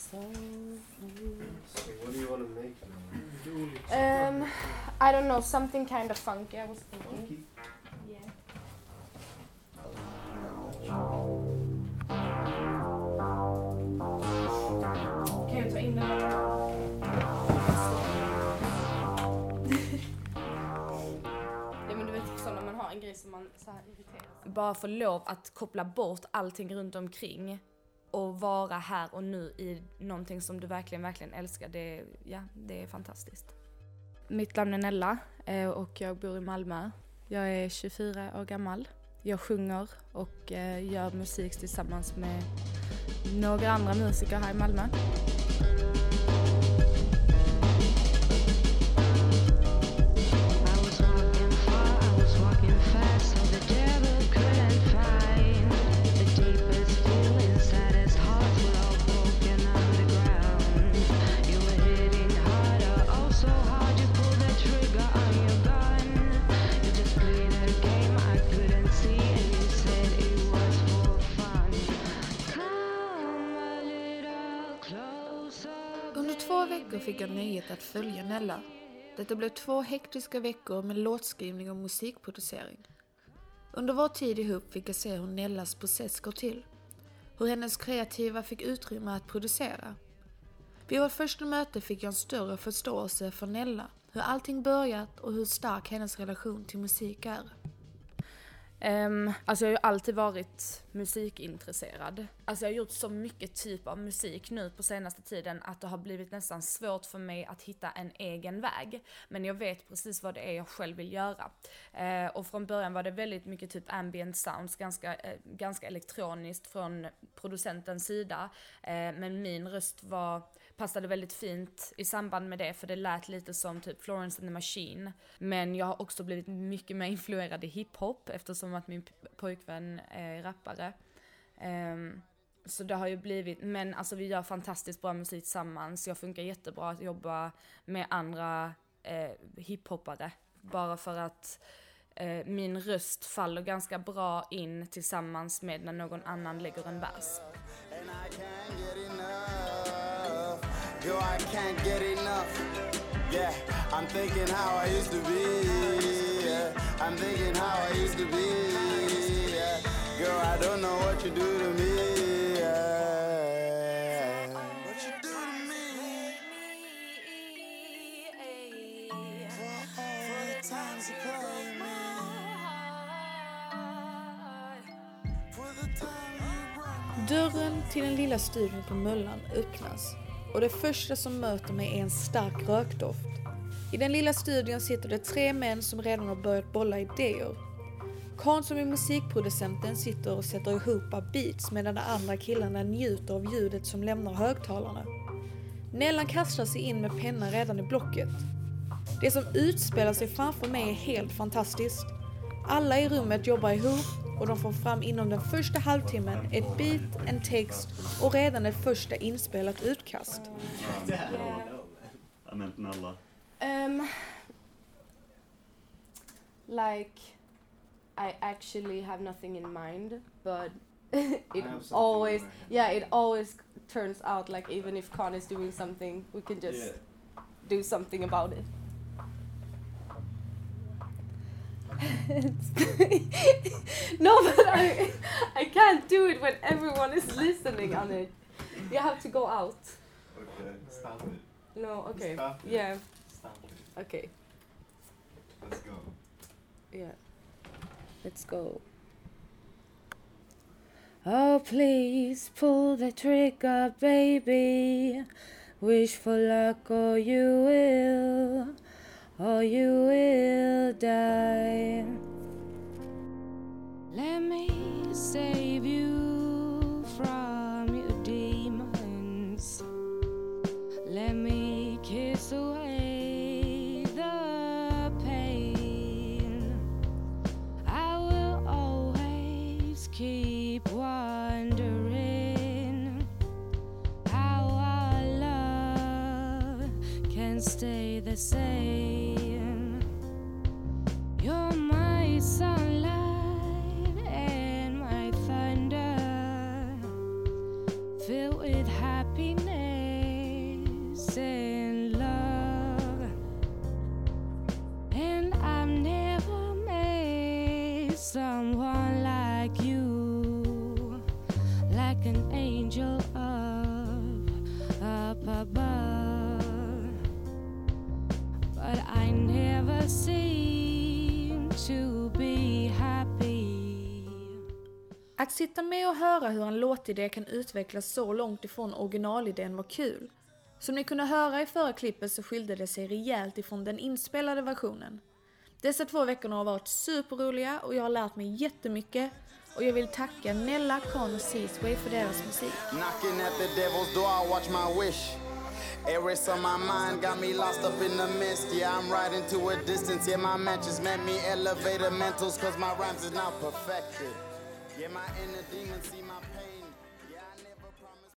So what do you want to make now? um, I don't know, something kind of funky I was thinking. Funky? Kan jag ta in den här? Ja men du vet så när man har en grej som man så här irriterar sig. Bara få lov att koppla bort allting runt omkring och vara här och nu i någonting som du verkligen, verkligen älskar. Det, ja, det är fantastiskt. Mitt namn är Nella eh, och jag bor i Malmö. Jag är 24 år gammal. Jag sjunger och eh, gör musik tillsammans med några andra musiker här i Malmö. Fick jag nöjet att följa Nella. Detta blev två hektiska veckor med låtskrivning och musikproducering. Under vår tid ihop fick jag se hur Nellas process går till. Hur hennes kreativa fick utrymme att producera. Vid vårt första möte fick jag en större förståelse för Nella, hur allting börjat och hur stark hennes relation till musik är. Um, alltså jag har ju alltid varit musikintresserad. Alltså jag har gjort så mycket typ av musik nu på senaste tiden att det har blivit nästan svårt för mig att hitta en egen väg. Men jag vet precis vad det är jag själv vill göra. Uh, och från början var det väldigt mycket typ ambient sounds, ganska, uh, ganska elektroniskt från producentens sida. Uh, men min röst var passade väldigt fint i samband med det för det lät lite som typ Florence and the Machine. Men jag har också blivit mycket mer influerad i hiphop eftersom att min pojkvän är rappare. Um, så det har ju blivit, men alltså vi gör fantastiskt bra musik tillsammans. Jag funkar jättebra att jobba med andra eh, hiphoppare. Bara för att eh, min röst faller ganska bra in tillsammans med när någon annan lägger en vers. Yo, I can't get enough. Yeah, I'm thinking how I used to be. Yeah, I'm thinking how I used to be. Yeah, girl, I don't know what you do to me. Yeah. What you do to me? For all the times you play me. Dörren till den lilla studion på Möllan öppnas och det första som möter mig är en stark rökdoft. I den lilla studion sitter det tre män som redan har börjat bolla idéer. Karn som är musikproducenten sitter och sätter ihop beats medan de andra killarna njuter av ljudet som lämnar högtalarna. Nellan kastar sig in med pennan redan i blocket. Det som utspelar sig framför mig är helt fantastiskt. Alla i rummet jobbar ihop och de får fram inom den första halvtimmen ett beat, en text och redan ett första inspelat utkast. I meant Nella. Um, like, I actually have nothing in mind, but it always, yeah, it always turns out like even if Khan is doing something, we can just Yeah. do something about it. no, but I, I can't do it when everyone is listening on it. You have to go out. Okay, stop it. No, okay. Stop it. Yeah, Stop it. okay. Let's go. Yeah. Let's go. Oh, please pull the trigger, baby. Wish for luck or you will, or you will die. Save you from your demons. Let me kiss away the pain. I will always keep wondering how our love can stay the same. Att sitta med och höra hur en låtidé kan utvecklas så långt ifrån originalidén var kul. Som ni kunde höra i förra klippet så skilde det sig rejält ifrån den inspelade versionen. Dessa två veckorna har varit superroliga och jag har lärt mig jättemycket och jag vill tacka Nella, Con och Seasway för deras musik. Knocking at the devil's door, I watch my wish. Erase on my mind got me lost up in the mist. Yeah, I'm riding to a distance. Yeah, my matches meant me elevator mentals, cause my rhymes is now perfected. Yeah, my inner demons see my